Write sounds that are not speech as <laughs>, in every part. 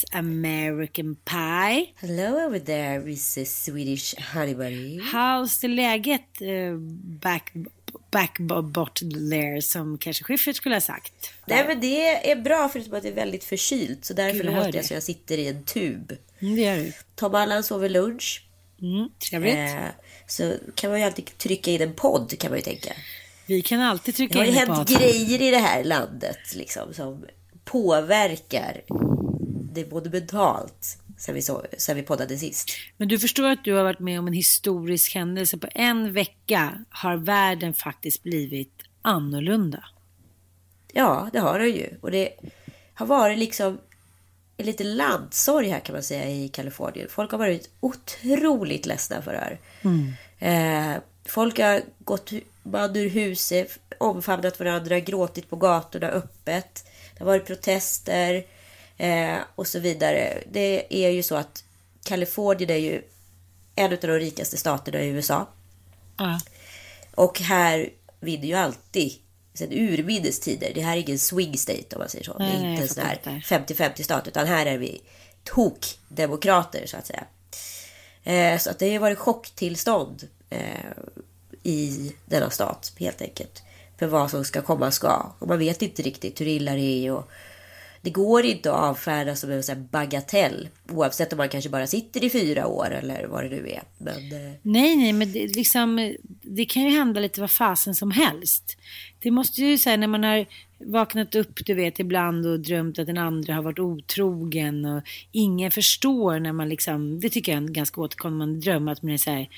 Miss American Pie. Hello over there, Mrs Swedish Honey Bunny. How's the läget uh, back, back bort there, som kanske Schyffert skulle ha sagt? Nej men det är bra förutom att det är väldigt förkylt. Så därför Gud, låter det. jag så jag sitter i en tub. Mm, det gör du. Tom Allan sover lunch. Mm, trevligt. Eh, så kan man ju alltid trycka in en podd kan man ju tänka. Vi kan alltid Det trycka har ju in ett hänt par- grejer i det här landet liksom som påverkar det både mentalt sen vi, så, sen vi poddade sist. Men du förstår att du har varit med om en historisk händelse. På en vecka har världen faktiskt blivit annorlunda. Ja, det har den ju. Och det har varit liksom en liten landsorg här kan man säga i Kalifornien. Folk har varit otroligt ledsna för det här. Eh, folk har gått man ur huset, omfamnat varandra, gråtit på gatorna öppet. Det har varit protester eh, och så vidare. Det är ju så att Kalifornien är ju en av de rikaste staterna i USA. Ja. Och här vinner ju alltid sen urminnes tider. Det här är ingen swing state om man säger så. Nej, det är inte en sån här fattar 50-50 stat. Utan här är vi tok-demokrater så att säga. Eh, så att det har varit chocktillstånd eh, i denna stat helt enkelt. För vad som ska komma ska. Och man vet inte riktigt hur illa det är. Och det går inte att avfärda som en sån bagatell. Oavsett om man kanske bara sitter i fyra år eller vad det nu är. Men, eh, Nej, nej, men det, liksom, det kan ju hända lite vad fasen som helst. Det måste ju säga när man har vaknat upp, du vet, ibland och drömt att den andra har varit otrogen och ingen förstår när man liksom, det tycker jag är en ganska återkommande dröm, att man är så här,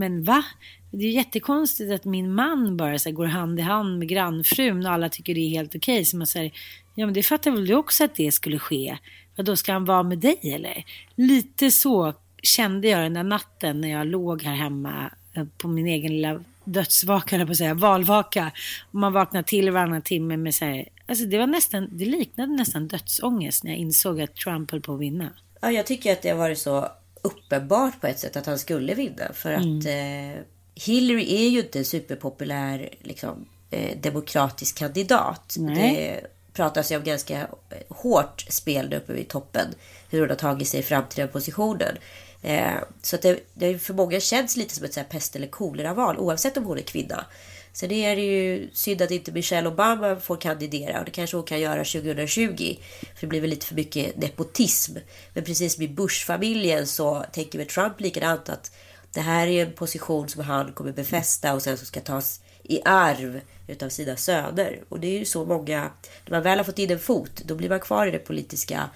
men va? Det är jättekonstigt att min man bara så här, går hand i hand med grannfrun och alla tycker det är helt okej. Så man säger, ja men det fattar väl du också att det skulle ske. Vad då ska han vara med dig eller? Lite så kände jag den där natten när jag låg här hemma eh, på min egen lilla dödsvaka, eller på att säga, valvaka. Och man vaknar till varannan timme med så här, alltså det var nästan, det liknade nästan dödsångest när jag insåg att Trump höll på att vinna. Ja, jag tycker att det har varit så uppenbart på ett sätt att han skulle vinna. För att eh, Hillary är ju inte en superpopulär liksom, eh, demokratisk kandidat. Nej. Det pratas ju om ganska eh, hårt spel där uppe vid toppen. Hur hon har tagit sig fram till den positionen. Eh, så att det, det för många känts lite som ett så här pest eller kolera-val oavsett om hon är kvinna. Sen är det ju synd att inte Michelle Obama får kandidera och det kanske hon kan göra 2020. För det blir väl lite för mycket nepotism. Men precis som i Bush-familjen så tänker väl Trump likadant att det här är en position som han kommer befästa och sen så ska tas i arv utav sina söner. Och det är ju så många, när man väl har fått in en fot, då blir man kvar i det politiska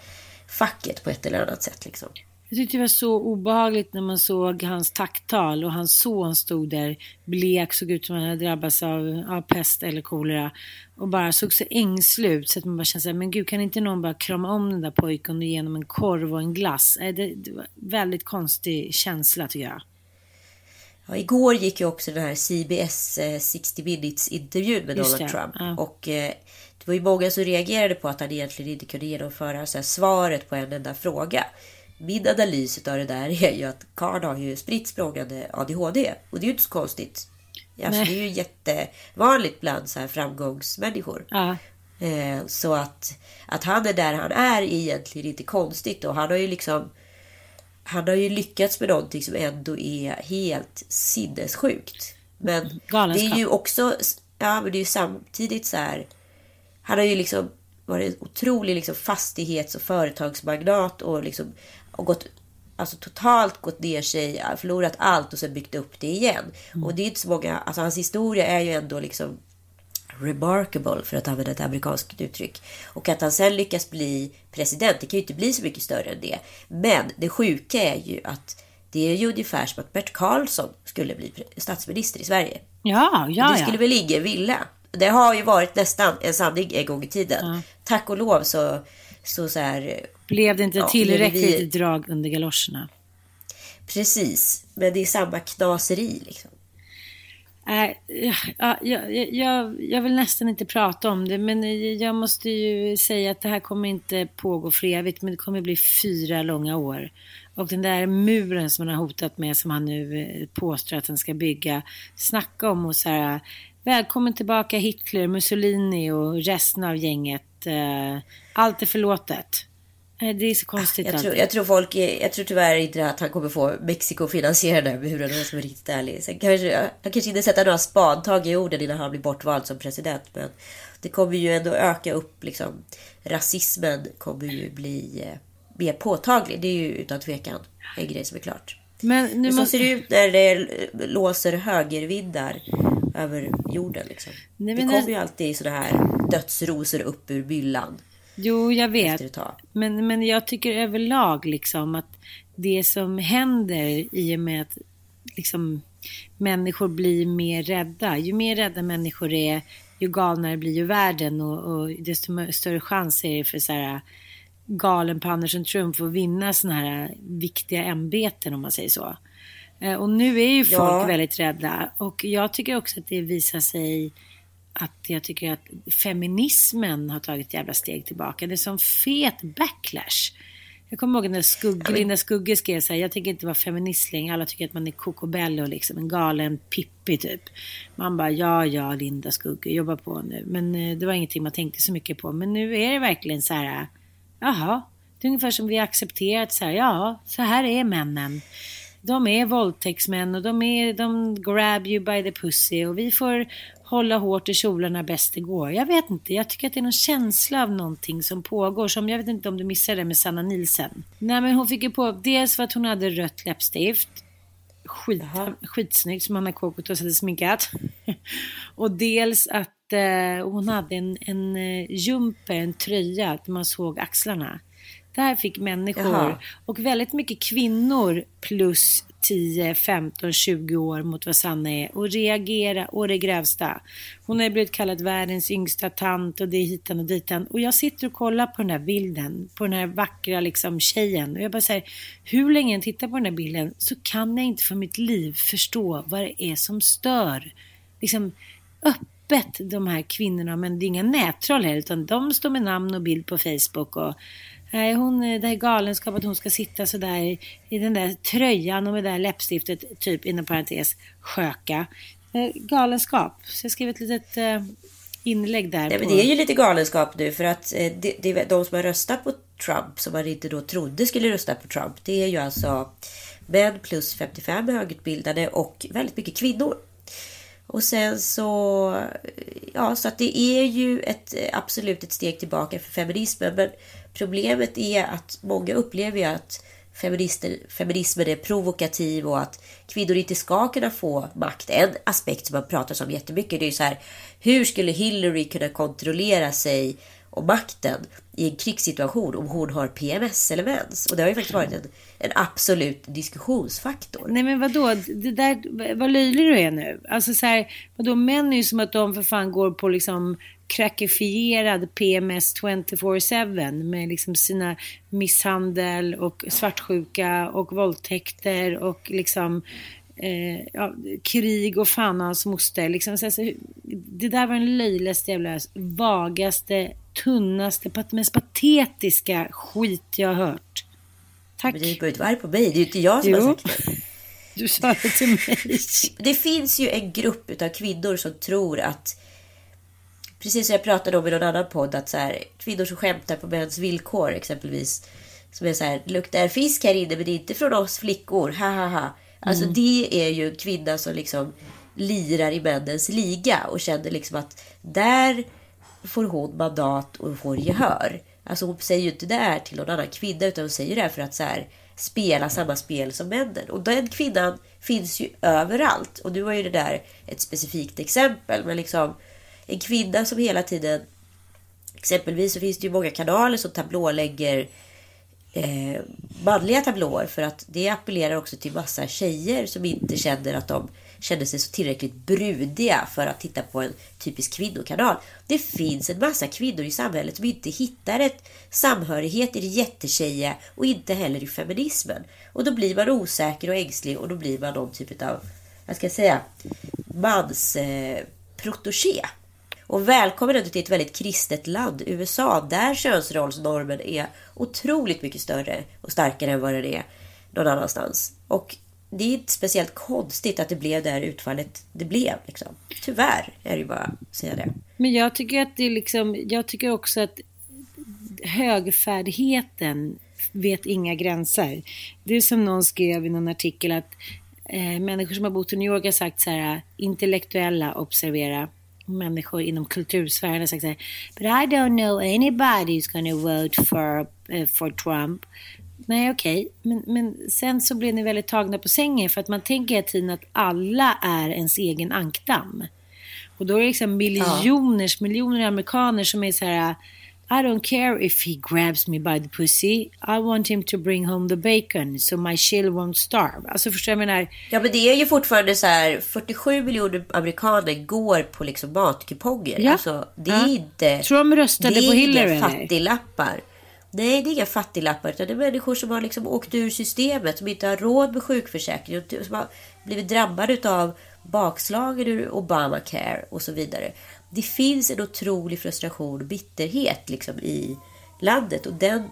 facket på ett eller annat sätt liksom. Jag tyckte det var så obehagligt när man såg hans tacktal och hans son stod där blek, såg ut som han hade drabbats av, av pest eller kolera och bara såg så ängslig ut så att man bara kände såhär, men gud kan inte någon bara krama om den där pojken och ge honom en korv och en glass? Nej, Det, det var en väldigt konstig känsla tycker jag. Ja, igår gick ju också den här CBS eh, 60 minutes intervjun med Donald Trump. ja. Och eh, det var ju många som reagerade på att han egentligen inte kunde genomföra så här, svaret på en enda fråga. Min analys av det där är ju att Karl har ju spritt språngande ADHD. Och det är ju inte så konstigt. Alltså, det är ju jättevanligt bland så här framgångsmänniskor. Ja. Eh, så att, att han är där han är är egentligen inte konstigt. Och han har ju liksom han har ju lyckats med någonting som ändå är helt sinnessjukt. Men det Galenskap. är ju också, ja men det är ju samtidigt så här. Han har ju liksom varit en otrolig liksom fastighets och företagsmagnat och liksom och gått Alltså totalt gått ner sig, förlorat allt och sen byggt upp det igen. Och det är inte så många, alltså hans historia är ju ändå liksom remarkable för att använda ett amerikanskt uttryck. Och att han sen lyckas bli president, det kan ju inte bli så mycket större än det. Men det sjuka är ju att det är ju ungefär som att Bert Karlsson skulle bli statsminister i Sverige. Ja, ja, det ja. skulle väl ingen vilja. Det har ju varit nästan en sanning en gång i tiden. Tack och lov så, så, så här, Blev det inte Ja, tillräckligt vi- drag under galoscherna? precis. Men det är samma knaseri liksom. Nej, ja, jag, jag, jag vill nästan inte prata om det, men jag måste ju säga att det här kommer inte pågå för evigt, men det kommer bli fyra långa år. Och den där muren som han har hotat med, som han nu eh, påstår att han ska bygga, snacka om och så här, välkommen tillbaka Hitler, Mussolini och resten av gänget. Eh, Allt är förlåtet. Nej, Det är så konstigt Jag tror, jag tror folk, jag tror tyvärr inte att han kommer få Mexiko finansiera den här muren om jag ska vara riktigt ärlig. Sen kanske, han kanske inte sätter några spadtag i jorden innan han blir bortvald som president. Men det kommer ju ändå öka upp liksom. Rasismen kommer ju bli eh, mer påtaglig. Det är ju utan tvekan en grej som är klart. Men nu så måste... ser det ut när det låser högervindar över jorden. Liksom. Nej, det kommer det- ju alltid sådana här dödsrosor upp ur myllan. Jo, jag vet. Men, men jag tycker överlag liksom att det som händer i och med att liksom, människor blir mer rädda. Ju mer rädda människor är, ju galnare blir ju världen och, och desto större chans är det för så här galenpannor som Trump att vinna såna här viktiga ämbeten om man säger så. Eh, Och nu är ju folk Ja. väldigt rädda och jag tycker också att det visar sig att jag tycker att feminismen har tagit ett jävla steg tillbaka. Det är som fet backlash. Jag kommer ihåg när Skugge, Linda Skugge skrev så här, jag tänker inte vara feminist längre. Alla tycker att man är kokobello liksom, en galen Pippi typ. Man bara, ja, ja, Linda Skugge, jobba på nu. Men eh, det var ingenting man tänkte så mycket på. Men nu är det verkligen så här, jaha, det är ungefär som vi har accepterat så här, ja, så här är männen. De är våldtäktsmän och de, är, de grab you by the pussy och vi får hålla hårt i kjolarna bäst det går. Jag vet inte, jag tycker att det är någon känsla av någonting som pågår. Som jag vet inte om du missade det med Sanna Nilsen. Nej men hon fick ju på, dels för att hon hade rött läppstift. Skit, skitsnyggt som Anna Kokotos hade sminkat. <laughs> och dels att eh, hon hade en, en eh, jumper, en tröja, där man såg axlarna. Där fick människor Jaha. och väldigt mycket kvinnor plus 10, 15, 20 år mot vad Sanna är och reagera å det grövsta. Hon har blivit kallad världens yngsta tant och det är hitan och ditan. Och jag sitter och kollar på den här bilden, på den här vackra liksom tjejen. Och jag bara säger, hur länge jag tittar på den här bilden så kan jag inte för mitt liv förstå vad det är som stör. Liksom öppet de här kvinnorna, men det är inga nättroll heller, utan de står med namn och bild på Facebook och Nej, hon, det här galenskap att hon ska sitta så där i, i den där tröjan och med det där läppstiftet, typ inom parentes, sköka. Eh, galenskap. Så jag skrev ett litet eh, inlägg där. Nej, på... men det är ju lite galenskap nu för att eh, det, det, är de som har röstat på Trump som man inte då trodde skulle rösta på Trump. Det är ju alltså män plus 55 högutbildade och väldigt mycket kvinnor. Och sen så, ja så att det är ju ett, eh, absolut ett steg tillbaka för feminismen. Men problemet är att många upplever ju att feminister, feminismen är provokativ och att kvinnor inte ska kunna få makt. En aspekt som man pratar om jättemycket det är ju så här, hur skulle Hillary kunna kontrollera sig och makten i en krigssituation om hon har PMS eller mens? Och det har ju faktiskt varit en, en absolut diskussionsfaktor. Nej men vadå, det där, vad löjlig du är nu. Alltså så här, vadå, män är ju som att de för fan går på liksom krackifierad PMS 24-7 med liksom sina misshandel och svartsjuka och våldtäkter och liksom eh, ja, krig och fan och hans moster. Liksom, så, så, det där var den löjligaste jävla vagaste, tunnaste, mest patetiska skit jag har hört. Tack. Men du inte vara arg på mig. Det är ju inte jag som Jo. har sagt det. <laughs> Du sa det till mig. Det finns ju en grupp utav kvinnor som tror att Precis som jag pratade om i någon annan podd att så här, kvinnor som skämtar på mäns villkor exempelvis. Som är så här, luktar fisk här inne men det är inte från oss flickor. Ha ha ha. Alltså det är ju en kvinna som liksom lirar i männens liga och känner liksom att där får hon mandat och får gehör. Alltså hon säger ju inte det här till någon annan kvinna utan hon säger det här för att så här, spela samma spel som männen. Och den kvinnan finns ju överallt. Och nu var ju det där ett specifikt exempel. Men liksom en kvinna som hela tiden Exempelvis så finns det ju många kanaler som tablålägger eh, manliga tablåer för att det appellerar också till massa tjejer som inte känner att de känner sig så tillräckligt brudiga för att titta på en typisk kvinnokanal. Det finns en massa kvinnor i samhället som inte hittar ett samhörighet i det jättetjejiga och inte heller i feminismen. Och då blir man osäker och ängslig och då blir man någon typ av, vad ska jag säga, mans eh. Och välkommen ändå till ett väldigt kristet land, USA, där könsrollsnormen är otroligt mycket större och starkare än vad den är någon annanstans. Och det är inte speciellt konstigt att det blev det här utfallet det blev. Liksom. Tyvärr är det ju bara att säga det. Men jag tycker att det är liksom, jag tycker också att högfärdigheten vet inga gränser. Det är som någon skrev i någon artikel att eh, människor som har bott i New York har sagt så här, intellektuella, observera, människor inom kultursfären har sagt så här, but I don't know anybody who's gonna vote for, eh, for Trump. Nej, okej. Men, men sen så blir ni väldigt tagna på sängen för att man tänker hela tiden att alla är ens egen ankdamm. Och då är det liksom miljoners, miljoner amerikaner som är så här I don't care if he grabs me by the pussy. I want him to bring home the bacon so my chill won't starve. Alltså förstår jag menar? Ja men det är ju fortfarande så här 47 miljoner amerikaner går på liksom matkuponger. Ja. Alltså det är Ja. inte... Tror de röstade det är på Hillary, inga eller? fattiglappar. Nej det är inga fattiglappar utan det är människor som har liksom åkt ur systemet. Som inte har råd med sjukförsäkring. och Som har blivit drabbade av bakslagen ur Obamacare och så vidare. Det finns en otrolig frustration och bitterhet liksom i landet. Och den,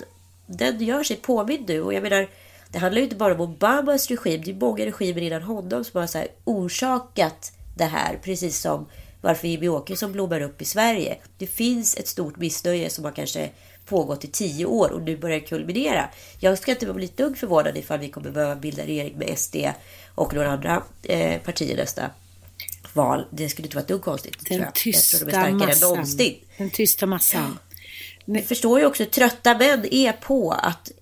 den gör sig påmind nu. Och jag menar, det handlar ju inte bara om Obamas regim. Det är många regimer innan honom som har så här orsakat det här. Precis som varför Jimmy Åkesson blommar upp i Sverige. Det finns ett stort missnöje som har kanske pågått i tio år och nu börjar kulminera. Jag ska inte bli ett dugg förvånad ifall vi kommer behöva bilda regering med SD och några andra eh, partier nästa val. Det skulle inte vara ett dugg konstigt. Den jag. Jag tror de är tysta starkare än massan. någonsin. Den tysta massan. Jag förstår ju också trötta män är på att...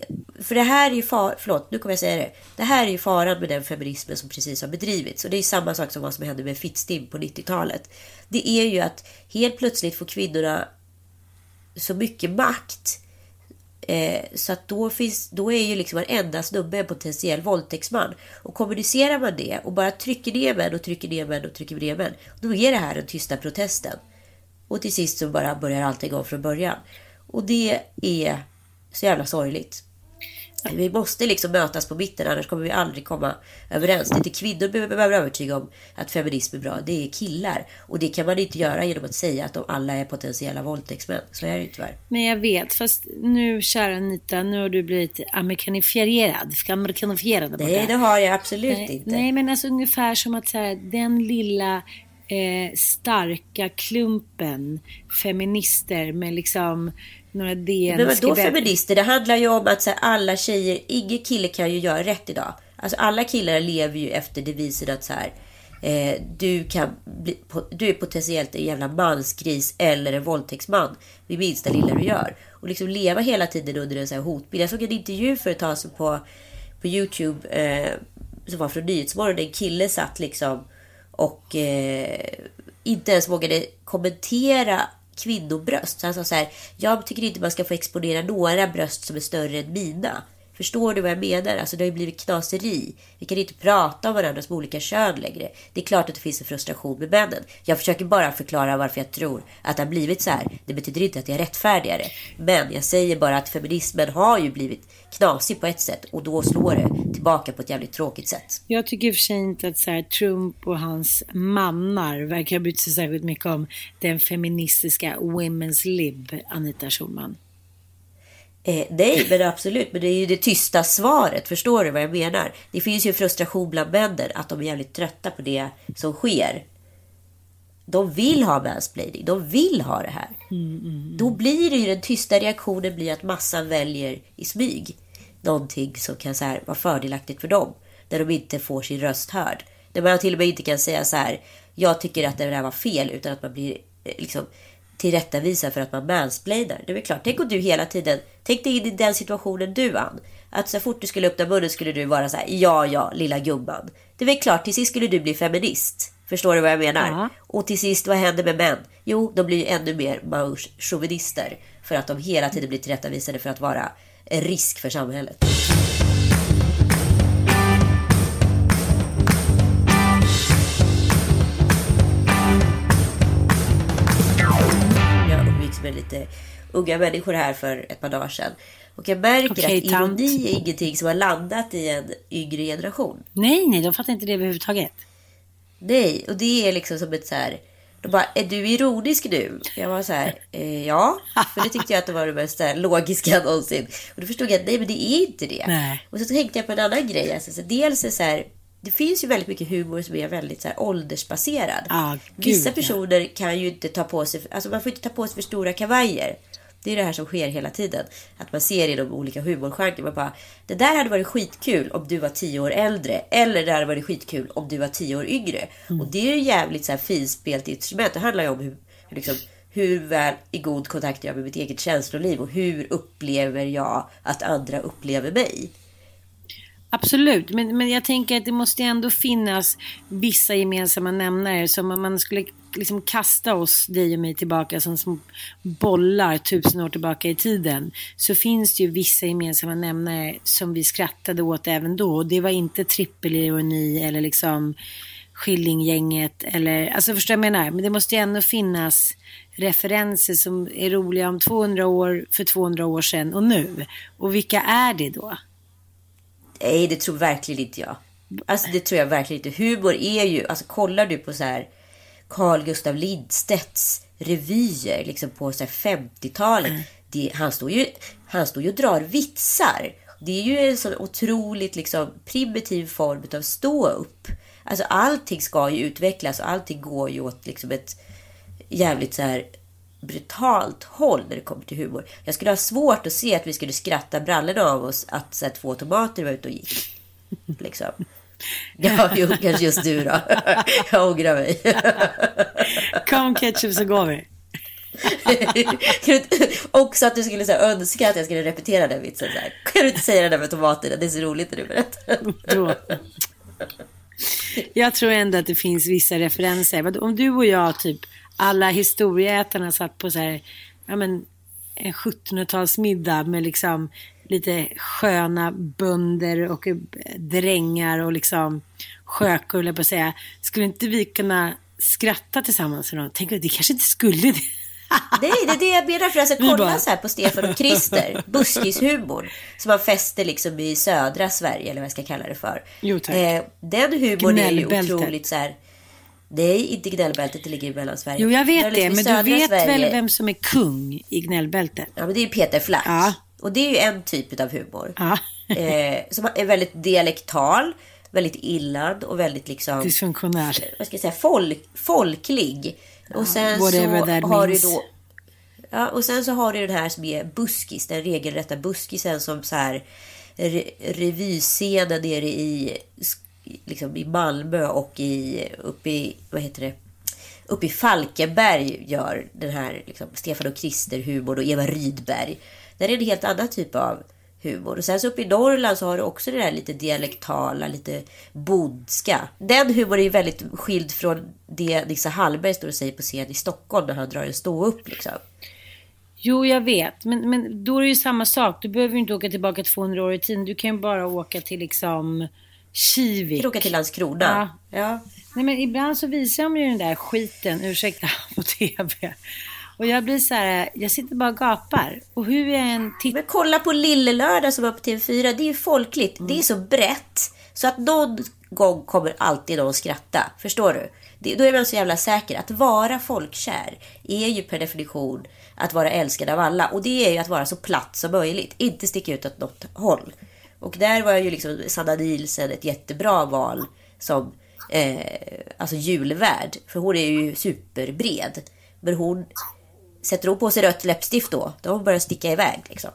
För det här är ju far, Förlåt, nu kommer jag säga det. Det här är ju faran med den feminismen som precis har bedrivits. Och det är samma sak som vad som hände med Fittstim på 90-talet. Det är ju att helt plötsligt får kvinnorna så mycket makt. Eh, så att då, finns, då är ju liksom varenda snubbe en potentiell våldtäktsman. Och kommunicerar man det och bara trycker ner män och trycker ner män och trycker ner män. Då är det här den tysta protesten. Och till sist så bara börjar allting om från början. Och det är så jävla sorgligt. Vi måste liksom mötas på mitten annars kommer vi aldrig komma överens. Det är inte kvinnor vi behöver övertyga om att feminism är bra. Det är killar. Och det kan man inte göra genom att säga att de alla är potentiella våldtäktsmän. Så är det ju tyvärr. Men jag vet, fast nu kära Anita, nu har du blivit amerikanifierad. Amerikanifierad. Nej, det har jag absolut Nej, inte. nej, men alltså ungefär som att så här, den lilla eh, starka klumpen feminister med liksom några DN Men vadå feminister? Det handlar ju om att så här, alla tjejer, ingen kille kan ju göra rätt idag. Alltså alla killar lever ju efter devisen att så här, eh, du, kan bli, po- du är potentiellt en jävla mansgris eller en våldtäktsman vid minsta lilla du gör. Och liksom leva hela tiden under en så här hotbild. Jag såg en intervju för ett tag sedan på, på Youtube eh, som var från Nyhetsmorgon. En kille satt liksom och eh, inte ens vågade kommentera kvinnobröst. Så han sa så här, jag tycker inte man ska få exponera några bröst som är större än mina. Förstår du vad jag menar? Alltså det har ju blivit knaseri. Vi kan inte prata om varandra som olika kön längre. Det är klart att det finns en frustration med männen. Jag försöker bara förklara varför jag tror att det har blivit så här. Det betyder inte att jag är rättfärdigare. Men jag säger bara att feminismen har ju blivit knasig på ett sätt och då slår det tillbaka på ett jävligt tråkigt sätt. Jag tycker i och för sig inte att så här, Trump och hans mannar verkar ha brytt sig särskilt mycket om den feministiska Women's Lib, Anita Schulman. Eh, nej, men absolut. Men det är ju det tysta svaret. Förstår du vad jag menar? Det finns ju en frustration bland männen att de är jävligt trötta på det som sker. De vill ha mansplaining. De vill ha det här. Då blir det ju den tysta reaktionen blir att massan väljer i smyg. Någonting som kan så här, vara fördelaktigt för dem. När de inte får sin röst hörd. När man till och med inte kan säga så här. Jag tycker att det där var fel. Utan att man blir eh, liksom tillrättavisad för att man mansplainar. Det är klart. Tänk om du hela tiden. Tänk dig in i den situationen du Ann. Att så fort du skulle öppna munnen skulle du vara så här. Ja, ja, lilla gumman. Det är väl klart. Till sist skulle du bli feminist. Förstår du vad jag menar? Ja. Och till sist, vad händer med män? Jo, de blir ju ännu mer manschauvinister. För att de hela tiden blir tillrättavisade för att vara en risk för samhället. Med lite unga människor här för ett par dagar sedan. Och jag märker Okej, att tant. ironi är ingenting som har landat i en yngre generation. Nej, nej, de fattar inte det överhuvudtaget. Nej, och det är liksom som ett så här... De bara, är du ironisk nu? Jag var så här, eh, ja. För det tyckte jag att det var det mest här, logiska någonsin. Och då förstod jag att nej, men det är inte det. Nej. Och så tänkte jag på en annan grej. Alltså, så dels är så här, det finns ju väldigt mycket humor som är väldigt så här, åldersbaserad. Ah, gud, Vissa ja. personer kan ju inte ta på sig, alltså man får inte ta på sig för stora kavajer. Det är det här som sker hela tiden. Att man ser i de olika humorgenrer. Man bara, det där hade varit skitkul om du var tio år äldre. Eller det hade varit skitkul om du var tio år yngre. Mm. Och det är ju jävligt så här finspelt instrument. Det handlar ju om hur, hur, liksom, hur väl i god kontakt jag är med mitt eget känsloliv. Och hur upplever jag att andra upplever mig. Absolut, men, men jag tänker att det måste ändå finnas vissa gemensamma nämnare som om man skulle liksom kasta oss, dig och mig tillbaka som små bollar tusen år tillbaka i tiden. Så finns det ju vissa gemensamma nämnare som vi skrattade åt även då. Och det var inte trippelironi eller liksom Skillinggänget eller, alltså förstår jag jag menar? Men det måste ju ändå finnas referenser som är roliga om 200 år, för 200 år sedan och nu. Och vilka är det då? Nej, det tror verkligen inte jag. Alltså det tror jag verkligen inte. Humor är ju, alltså kollar du på så här Carl Gustav Lindstedts revyer liksom på så här 50-talet. Det, han, står ju, han står ju och drar vitsar. Det är ju en sån otroligt liksom primitiv form av stå upp. Alltså allting ska ju utvecklas och allting går ju åt liksom ett jävligt så här brutalt håll när det kommer till humor. Jag skulle ha svårt att se att vi skulle skratta brallorna av oss att så här, två tomater var ute och gick. Liksom. Ja, jo, kanske just du då. <laughs> Jag ångrar mig. Kom ketchup så går vi. <laughs> Också att du skulle så här, önska att jag skulle repetera den vitsen. Så här. Kan du inte säga det där med tomaterna? Det är så roligt när du berättar. Jag tror ändå att det finns vissa referenser. Om du och jag, typ alla historieätarna satt på så här, ja men en 1700-talsmiddag med liksom lite sköna bönder och eh, drängar och liksom jag på att säga. Skulle inte vi kunna skratta tillsammans? med någon? Tänk det kanske inte skulle det. <laughs> Nej, det är det jag menar. För alltså, Vi kolla bara- så här på Stefan och Krister. Buskishumor. Som man fäster liksom i södra Sverige, eller vad jag ska kalla det för. Jo, tack. Eh, den humorn är ju otroligt så här... Nej, inte gnällbältet, det ligger i Mellansverige. Jo, jag vet det, liksom i men du vet Sverige- väl vem som är kung i gnällbältet? Ja, men det är Peter Flack. Ja. Och det är ju en typ av humor. Ja. eh, som är väldigt dialektal, väldigt illad och väldigt liksom... Dysfunktionell. vad ska jag säga, folk, folklig. och sen så har means. du då... Ja, och sen så har du den här som är buskis, den regelrätta buskisen som så här re, revyscenen nere i, liksom i Malmö och i, uppe i, vad heter det, uppe i Falkenberg gör den här liksom, Stefan och Krister humor och Eva Rydberg. Där är det en helt annan typ av humor. Och sen så uppe i Norrland så har du också det där lite dialektala, lite bondska. Den humorn är ju väldigt skild från det Nisse Hallberg står och säger på scen i Stockholm när han drar en stå upp liksom. Jo, jag vet. Men, men då är det ju samma sak. Du behöver ju inte åka tillbaka 200 år i tiden. Du kan ju bara åka till liksom Kivik. Åka till Landskrona. Ja. ja. Nej, men ibland så visar de ju den där skiten, ursäkta, <laughs> på TV. Och jag blir så här, jag sitter bara och gapar. Och hur jag än tittar... Men kolla på Lille Lördag som var på TV4. Det är ju folkligt. Det är så brett. Så att någon gång kommer alltid någon skratta. Förstår du? Det, då är man så jävla säker. Att vara folkkär är ju per definition att vara älskad av alla. Och det är ju att vara så platt som möjligt. Inte sticka ut åt något håll. Och där var ju liksom Sanna Nielsen ett jättebra val som eh, alltså julvärd. För hon är ju superbred. Men hon sätter hon på sig rött läppstift då, då har hon börjat sticka iväg liksom.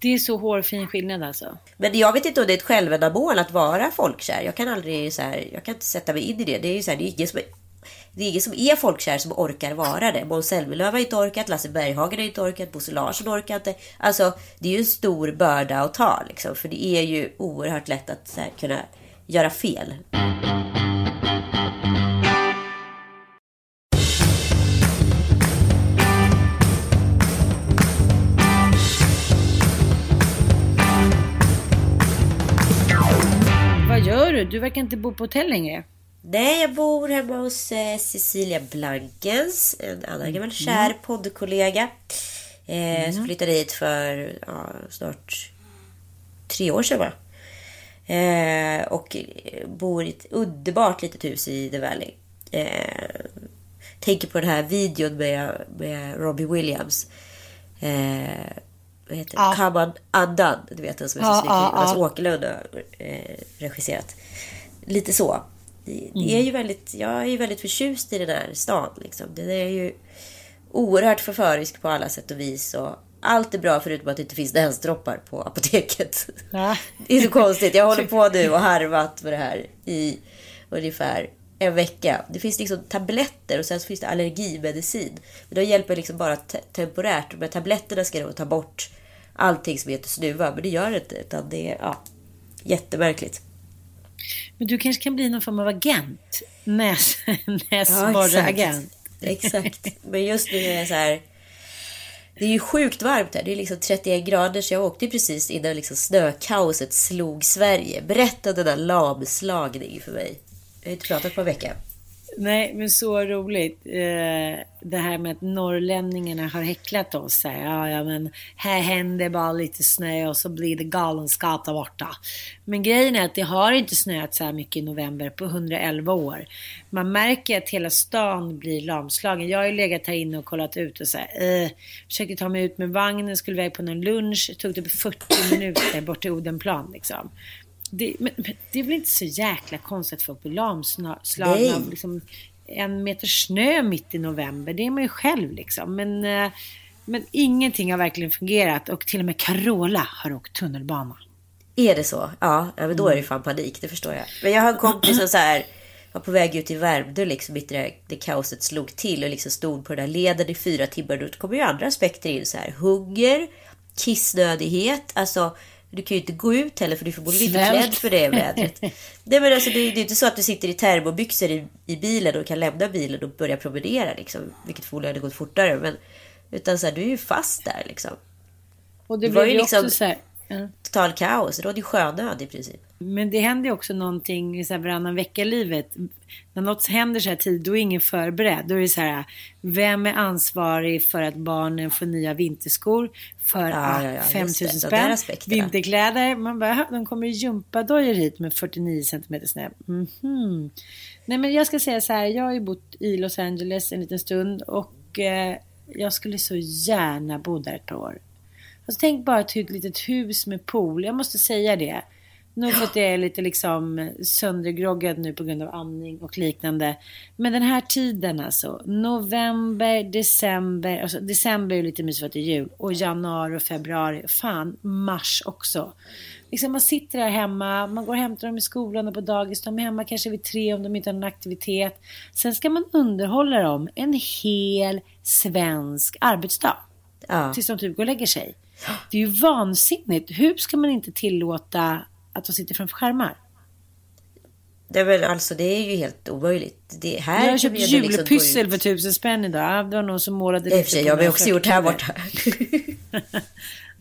Det är så hårfin skillnad alltså. Men jag vet inte om det är ett självändamål att vara folkkär. Jag kan aldrig så här, jag kan inte sätta mig in i det. Det är ju så här, det är ingen som det är ingen som är folkkär som orkar vara det. Måns Zelmerlöw har inte orkat, Lasse Berghagen har inte orkat, Bosse Larsson orkar inte. Alltså, det är ju en stor börda att ta liksom. För det är ju oerhört lätt att så här, kunna göra fel. Vad gör du? Du verkar inte bo på hotell längre. Nej, jag bor hemma hos eh, Cecilia Blankens, en annan gammal kär poddkollega. Eh, Som flyttade hit för ja, snart tre år sedan bara. Eh, och bor i ett underbart litet hus i The Valley. Eh, tänker på den här videon med, med Robbie Williams. Eh, vad heter det? Ja. Come on Undone. Du vet den som är så Ja, snygg. ja, Jonas ja. Åkerlund har eh, regisserat. Lite så. Det, det Mm. är ju väldigt, jag är ju väldigt förtjust i den här stan. Liksom. Den är ju oerhört förförisk på alla sätt och vis. Och allt är bra förutom att det inte finns näsdroppar på apoteket. Ja. <laughs> Det är så konstigt. Jag håller <laughs> på nu och harvat med det här i ungefär en vecka. Det finns liksom tabletter och sen finns det allergimedicin. Men de hjälper liksom bara te- temporärt. De här tabletterna ska då ta bort allting som heter snuva. Men det gör det inte. Utan det är ja, jättemärkligt. Men du kanske kan bli någon form av agent? Näs, <laughs> Ja, näsborreagent. Exakt. Men just nu är det så här. Det är ju sjukt varmt här. Det är liksom 31 grader. Så jag åkte precis innan liksom snökaoset slog Sverige. Berätta den där lamslagning för mig. Jag har inte pratat på en vecka. Nej, men så roligt. Eh, det här med att norrlänningarna har häcklat oss. Här, ja, ja, men här händer bara lite snö och så blir det galenskap där borta. Men grejen är att det har inte snöat så här mycket i november på 111 år. Man märker att hela stan blir lamslagen. Jag har ju legat här inne och kollat ut och så här, eh, försökte ta mig ut med vagnen, skulle iväg på någon lunch. Det tog typ 40 minuter bort till Odenplan liksom. Det, men, men det är väl inte så jäkla konstigt att folk blir lamslagna av liksom en meter snö mitt i november. Det är man ju själv liksom. Men, eh, men ingenting har verkligen fungerat och till och med Carola har åkt tunnelbana. Är det så? Ja, men då är det fan panik. Det förstår jag. Men jag har en kompis som så här var på väg ut i Värmdö liksom mitt här, det kaoset slog till och liksom stod på den där leden i fyra timmar. Då kommer ju andra aspekter in så här. Hunger, kissnödighet, alltså du kan ju inte gå ut heller för du förmodligen inte klädd för det vädret. <laughs> Nej men alltså det är det är inte så att du sitter i termobyxor i, i bilen och kan lämna bilen och börja promenera liksom. Vilket förmodligen hade gått fortare. Men, utan så här, du är ju fast där liksom. Och det, Det var ju liksom- här, ja. Total kaos. Det rådde ju sjönöd i princip. Men det händer ju också någonting så här varannan vecka i livet. När något händer så här tid, då är ingen förberedd. Då är det så här, vem är ansvarig för att barnen får nya vinterskor för Ja, ja, ja, 5 just 000 det. De där spänn? Vinterkläder. Man bara, "Jaha, de kommer i gympadojor hit med 49 cm snö. Mhm. Nej men jag ska säga så här, jag har ju bott i Los Angeles en liten stund och eh, jag skulle så gärna bo där ett par år. Alltså, tänk bara ett litet hus med pool. Jag måste säga det. Nog för att jag är lite liksom söndergroggad nu på grund av amning och liknande. Men den här tiden alltså. November, december. Alltså december är lite mysigt för att det är jul. Och januari och februari. Fan, mars också. Liksom man sitter där hemma. Man går och hämtar dem i skolan och på dagis. De är hemma kanske vid tre om de inte har någon aktivitet. Sen ska man underhålla dem en hel svensk arbetsdag Ja. tills de typ går och lägger sig. Det är ju vansinnigt. Hur ska man inte tillåta att de sitter framför skärmar? Nej men alltså det är ju helt omöjligt. Det här Jag har köpt vi liksom julpyssel för tusen spänn idag. Det var någon som målade för sig, jag har några också gjort här borta. <laughs>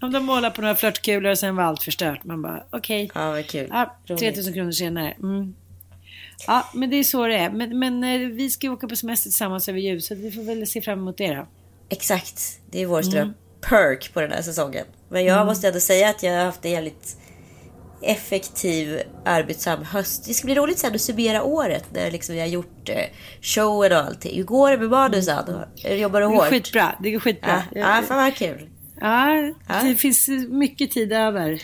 Om de målar på några flörtkulor och sen var allt förstört. Man bara okej. ja, vad kul. Ja, Roligt. 3000 kronor senare. Mm. Ja, men det är så det är. Men, men eh, vi ska ju åka på semester tillsammans över jul. Så vi får väl se fram emot det då. Exakt. Det är vår Mm. stora perk på den här säsongen. Men jag måste ändå säga att jag har haft en jävligt effektiv, arbetsam höst. Det ska bli roligt sen att summera året när liksom vi har gjort eh, showen och allting. Hur går det med manusen? Jobbar du Mm. Det går hårt? skitbra. Det går skitbra. Ja, ja, fan vad kul. Ja, Ja. det finns mycket tid över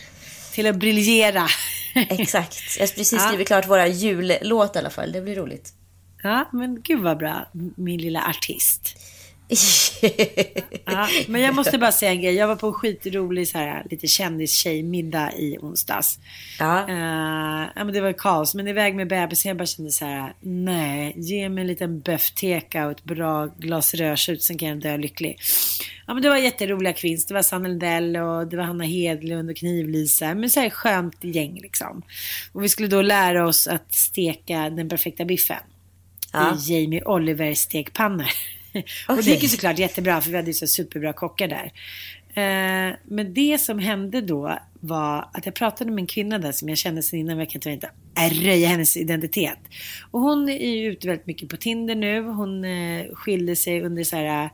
till att briljera. Exakt. Jag har precis Ja. skrivit klart våra jullåt i alla fall. Det blir roligt. Ja, men gud vad bra, min lilla artist. Ja, <laughs> men jag måste bara säga en grej. Jag var på en skitrolig så här, lite kändistjejmiddag i onsdags. Ja. Eh, ja, men det var kaos, men iväg med bebisen. Jag bara kände så här, nej, ge mig en liten böfteka och ett bra glas rödtjut, sen kan jag dö lycklig. Ja, men det var jätteroliga kvinns. Det var Sanna Lindell och det var Hanna Hedlund och Knivlisa. Men så här skönt gäng liksom. Och vi skulle då lära oss att steka den perfekta biffen. Ja. I Jamie Oliver stekpannor. Och det gick ju såklart jättebra för vi hade ju så superbra kockar där. Eh, men det som hände då var att jag pratade med en kvinna där som jag kände sen innan, men jag kan inte röja hennes identitet. Och hon är ju ute väldigt mycket på Tinder nu. Hon eh, skilde sig under så här,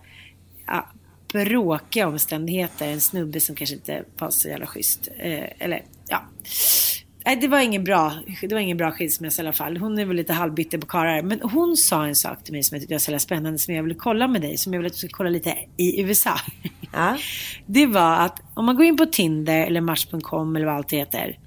ja, bråkiga omständigheter. En snubbe som kanske inte var så jävla schysst. Eh, eller ja. Nej, det var ingen bra, det var ingen bra skilsmässa i alla fall. Hon är väl lite halvbitter på karlar. Men hon sa en sak till mig som jag tyckte var så jävla spännande. Som jag ville kolla med dig. Som jag vill att du ska kolla lite i USA. Ja. <laughs> Det var att om man går in på Tinder eller Match.com eller vad allt det heter.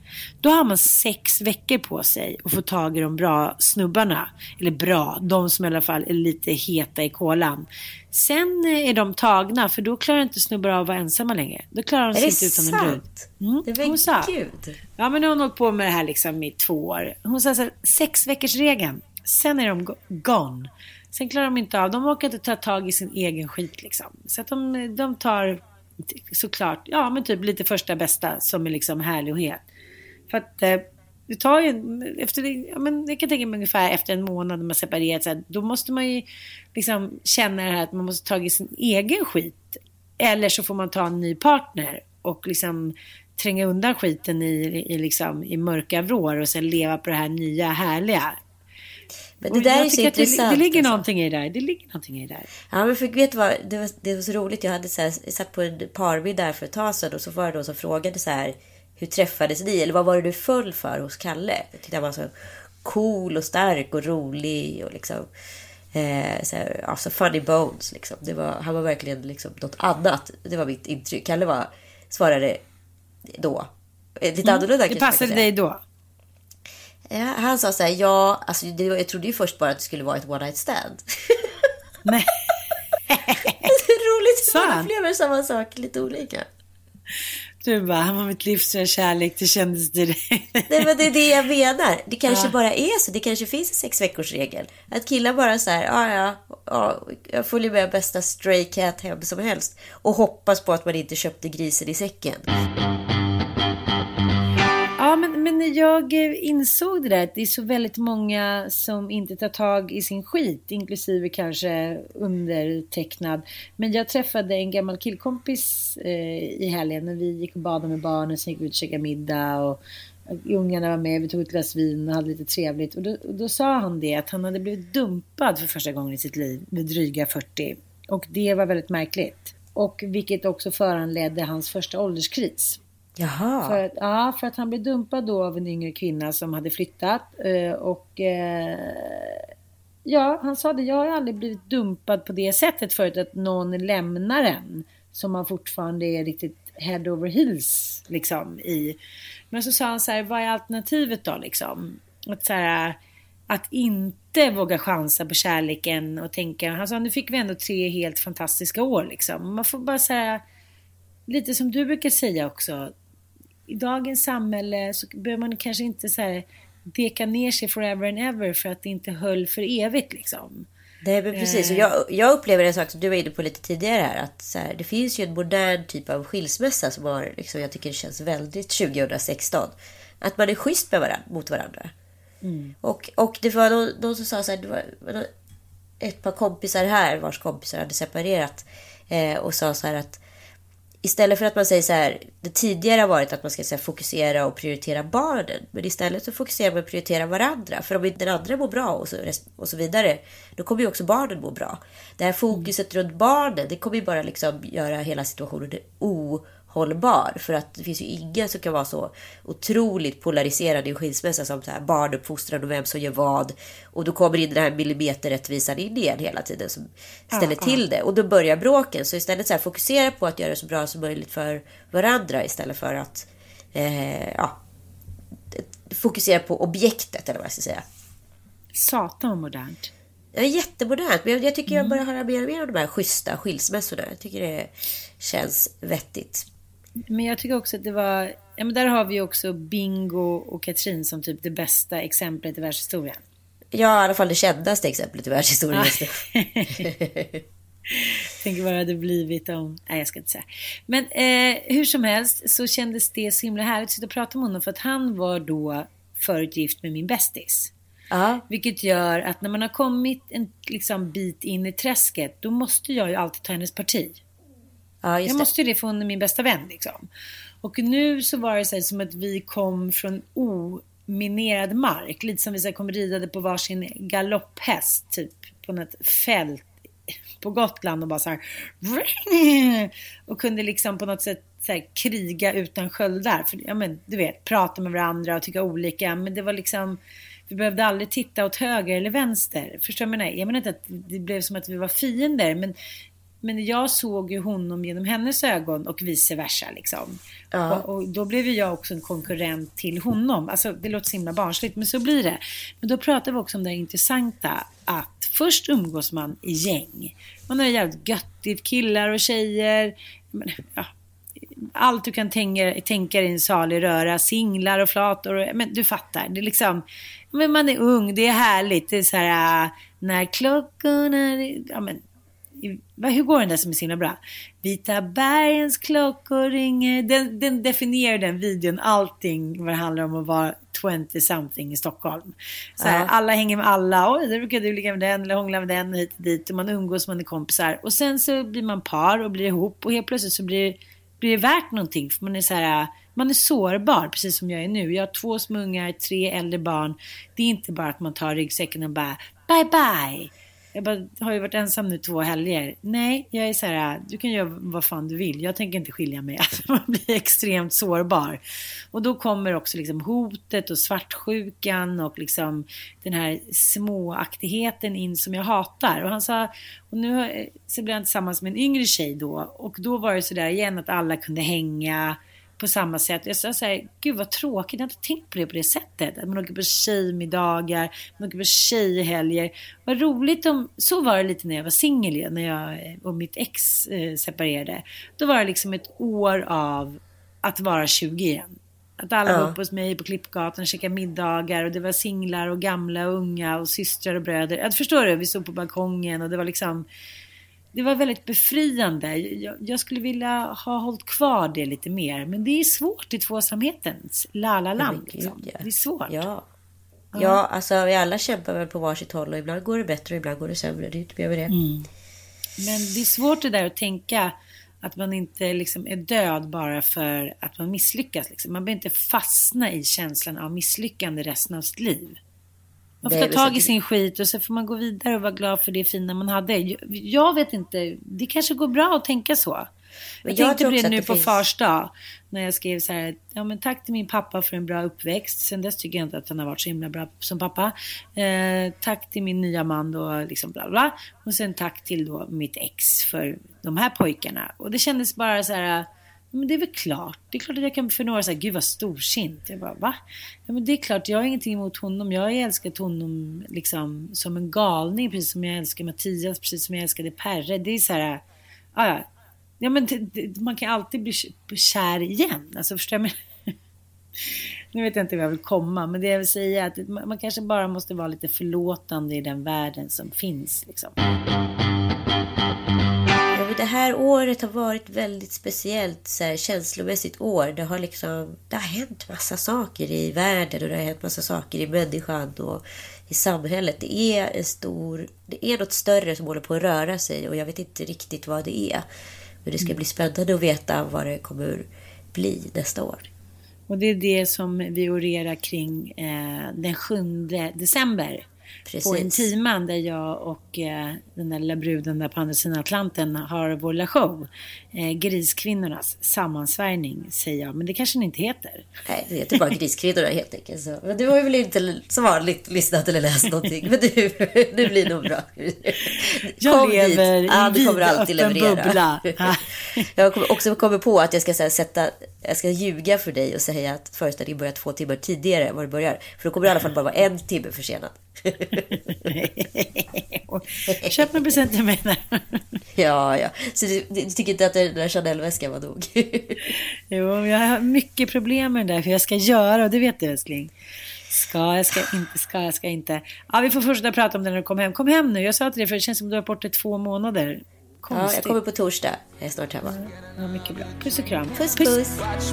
Då har man sex veckor på sig att få tag i de bra snubbarna. Eller bra, de som i alla fall är lite heta i kolan. Sen är de tagna för då klarar inte snubbar av att vara ensamma längre. Då klarar de sig inte utan en brud. sant? Mm, Det var hon sa. gud. Ja men hon har hållit på med det här liksom i två år. Hon sa så här, sex veckors regeln. Sen är de go- gone. Sen klarar de inte av, de orkar inte ta tag i sin egen skit liksom. Så att de, de tar såklart, ja men typ lite första bästa som är liksom härlig och het. För att eh, det tar ju, efter, ja, men jag kan tänka mig ungefär efter en månad när man separerat, så här, då måste man ju liksom känna det här att man måste ta i sin egen skit. Eller så får man ta en ny partner och liksom tränga undan skiten i, i, liksom, i mörka vrår och sen leva på det här nya härliga. Men det Och där är så att det, intressant. det ligger alltså. någonting i det där. Det ligger någonting i det där. Ja men för vet du vad, det var, det var så roligt. Jag hade så här, satt på en parmiddag där för ett tag sedan och så var det då som frågade så här. Hur träffades ni? Eller vad var det du föll för hos Kalle? Jag tyckte han var så cool och stark och rolig och liksom. Eh, så här, alltså funny bones liksom. Det var, han var verkligen liksom något annat. Det var mitt intryck. Kalle var, svarade då. eh, Lite annorlunda Mm. Det man kan passade dig då. Ja, han sa så här, ja, alltså det, jag trodde ju först bara att det skulle vara ett one night stand. <laughs> Nej. <laughs> det är roligt man han? upplever samma sak lite olika. Du bara, han var mitt livs stora kärlek. Det kändes direkt. Nej men det är det jag menar. Det kanske bara är så. Det kanske finns en sex veckors regel. Att killar bara så här, ja ja, ja, jag följer med bästa stray cat hem som helst. Och hoppas på att man inte köpte grisen i säcken. Men, jag eh, insåg det där att det är så väldigt många som inte tar tag i sin skit, inklusive kanske undertecknad. Men jag träffade en gammal killkompis eh, i helgen när vi gick och badade med barnen, sen gick vi ut och käkade middag och eh, ungarna var med, vi tog ett glas vin och hade lite trevligt. Och då, och då sa han det att han hade blivit dumpad för första gången i sitt liv med dryga 40. Och det var väldigt märkligt. Och vilket också föranledde hans första ålderskris. Jaha. För att, ja, för att han blev dumpad då av en yngre kvinna som hade flyttat. Eh, och eh, ja, han sa det. Jag har aldrig blivit dumpad på det sättet förut. Att någon lämnar en. Som man fortfarande är riktigt head over heels liksom i. Men så sa han så här, vad är alternativet då liksom? Att så här, att inte våga chansa på kärleken och tänka, han sa nu fick vi ändå tre helt fantastiska år liksom. Man får bara säga, lite som du brukar säga också, i dagens samhälle så behöver man kanske inte så här deka ner sig forever and ever för att det inte höll för evigt liksom. Nej men precis. Eh. Och jag, jag upplever en sak som du var inne på lite tidigare här. Att så här, det finns ju en modern typ av skilsmässa som har, liksom, jag tycker det känns väldigt 2016. Att man är schysst med varandra, mot varandra. Och, och det var någon, någon som sa så här, det var ett par kompisar här vars kompisar hade separerat. Eh, och sa så här att istället för att man säger så här, det tidigare har varit att man ska här, fokusera och prioritera barnen. Men istället så fokuserar man och prioriterar varandra. För om inte den andra mår bra och så, och så vidare, då kommer ju också barnen må bra. Det här fokuset runt barnen, det kommer ju bara liksom göra hela situationen ohållbar. För att det finns ju ingen som kan vara så otroligt polariserad i en skilsmässa som så här barnuppfostran och vem som gör vad. Och då kommer in den här millimeterrättvisan in igen hela tiden som ställer till det. Och då börjar bråken. Så istället så här, fokusera på att göra det så bra som möjligt för varandra istället för att eh, ja, fokusera på objektet eller vad jag ska säga. Satan vad modernt. Är jättemodernt. Men jag, jag tycker jag börjar höra mer och mer om de här schyssta skilsmässorna. Jag tycker det känns vettigt. Men jag tycker också att det var, ja men där har vi också Bingo och Katrin som typ det bästa exemplet i världshistorien. Ja, i alla fall det kändaste exemplet i världshistorien. <laughs> Tänk vad det hade blivit om... Nej, jag ska inte säga. Men eh, hur som helst så kändes det så himla härligt att sitta och prata med honom för att han var då förut gift med min bästis. Ja, Vilket gör att när man har kommit en liksom, bit in i träsket då måste jag ju alltid ta hennes parti. Ja Jag måste ju det är min bästa vän liksom. Och nu så var det så här, som att vi kom från ominerad mark. Lite som vi så här, kom ridade på varsin galopphäst typ på något fält på Gotland och bara så här <laughs> och kunde liksom på något sätt här, kriga utan sköldar. För, ja, men, du vet, prata med varandra och tycka olika. Men det var liksom, vi behövde aldrig titta åt höger eller vänster. Förstår du vad jag menar? Jag menar inte att det blev som att vi var fiender. Men, men jag såg ju honom genom hennes ögon och vice versa. Liksom. Ja. Och, och då blev ju jag också en konkurrent till honom. Alltså det låter så himla barnsligt men så blir det. Men då pratar vi också om det här intressanta att först umgås man i gäng. Man har jävligt göttigt, killar och tjejer. Men, ja, allt du kan tänka, tänka dig i en salig röra, singlar och flator. Och, men du fattar, det är liksom, men man är ung, det är härligt. Det är så här, äh, när klockorna, ja men, hur går den där som är så himla bra? Vita bergens klockor ringer. Den, den definierar den videon allting vad det handlar om att vara 20 something i Stockholm. Så här, Ja. Alla hänger med alla. Oj, där brukar du ligga med den eller hångla med den hit och dit. Och man umgås, man är kompisar. Och sen så blir man par och blir ihop. Och helt plötsligt så blir, blir det värt någonting. För man är så här, man är sårbar, precis som jag är nu. Jag har två små ungar, tre äldre barn. Det är inte bara att man tar ryggsäcken och bara bye bye. Jag bara, har ju varit ensam nu två helger. Nej, jag är så här, du kan göra vad fan du vill. Jag tänker inte skilja mig. <laughs> Alltså, man blir extremt sårbar. Och då kommer också liksom hotet och svartsjukan och liksom den här småaktigheten in som jag hatar. Och han sa, och nu så blev han tillsammans med en yngre tjej då. Och då var det så där igen att alla kunde hänga på samma sätt. Jag sa så här, gud vad tråkigt, jag har inte tänkt på det på det sättet. Att man åker på tjejmiddagar, man åker på tjejhelger. Vad roligt om, så var det lite när jag var singel när jag och mitt ex eh, separerade. Då var det liksom ett år av att vara 20 igen. Att alla Ja. var uppe hos mig på Klippgatan och käkade middagar och det var singlar och gamla och unga och systrar och bröder. Jag förstår du? Vi stod på balkongen och det var liksom det var väldigt befriande. Jag, jag skulle vilja ha hållit kvar det lite mer. Men det är svårt i tvåsamhetens la-la-land. Liksom. ja. Det är svårt. Ja. Ja, alltså vi alla kämpar väl på varsitt håll och ibland går det bättre och ibland går det sämre. Det är inte det. Mm. Men det är svårt det där att tänka att man inte liksom är död bara för att man misslyckas. Liksom. Man behöver inte fastna i känslan av misslyckande resten av sitt liv. Man får ta tag i sin skit och så får man gå vidare och vara glad för det fina man hade. Jag, vet inte, det kanske går bra att tänka så. Men jag jag tänkte på det nu det på finns- fars dag. När jag skrev så här, ja men tack till min pappa för en bra uppväxt. Sen dess tycker jag inte att han har varit så himla bra som pappa. Eh, tack till min nya man då, liksom bla bla. Och sen tack till då mitt ex för de här pojkarna. Och det kändes bara så här, men det är väl klart. Det är klart att jag kan för några säga, gud vad storsint. Jag bara, va? Ja men det är klart, jag har ingenting emot honom. Jag har älskat honom liksom som en galning, precis som jag älskar Mattias, precis som jag älskade Perre. Det är så här, ja, ja. Ja, men det, det, man kan alltid bli kär igen. Alltså, förstår jag? Men, nu vet jag inte hur jag vill komma, men det jag vill säga är att man, man kanske bara måste vara lite förlåtande i den världen som finns. Liksom. Det här året har varit väldigt speciellt så här, känslomässigt år. Det har liksom, det har hänt massa saker i världen och det har hänt massa saker i människan och i samhället. Det är en stor, det är något större som håller på att röra sig och jag vet inte riktigt vad det är. Men det ska bli spännande att veta vad det kommer bli nästa år. Och det är det som vi orerar kring eh, den 7 december. Precis. På Intiman där jag och eh, den där lilla bruden där på andra sidan Atlanten har vår lilla show. Eh, Griskvinnornas sammansvärjning säger jag, men det kanske den inte heter. Nej, det heter bara Griskvinnorna helt enkelt. Så. Men du har väl inte som vanligt lyssnat eller läst någonting. Men du, <laughs> det blir nog bra. Jag Kom lever dit. i Ja, du kommer vid öppen leverera. bubbla. <laughs> Jag kommer också kommit på att jag ska här, sätta, jag ska ljuga för dig och säga att föreställningen börjar två timmar tidigare än vad det börjar. För då kommer det i alla fall bara vara en timme försenad. <laughs> Köp en present till mig. Ja, ja. Så du, du tycker inte att den där Chanel-väskan var nog? <laughs> Jo, jag har mycket problem med det där, för jag ska göra, och det vet du älskling. Ska jag, ska inte, ska jag, ska inte. Ja, vi får fortsätta prata om det när du kommer hem. Kom hem nu, jag sa till dig, för det känns som du har varit borta två månader. Ja, Konstigt. jag kommer på torsdag. Jag är snart hemma. Ja, mycket bra. Puss och kram. Puss, puss. Watch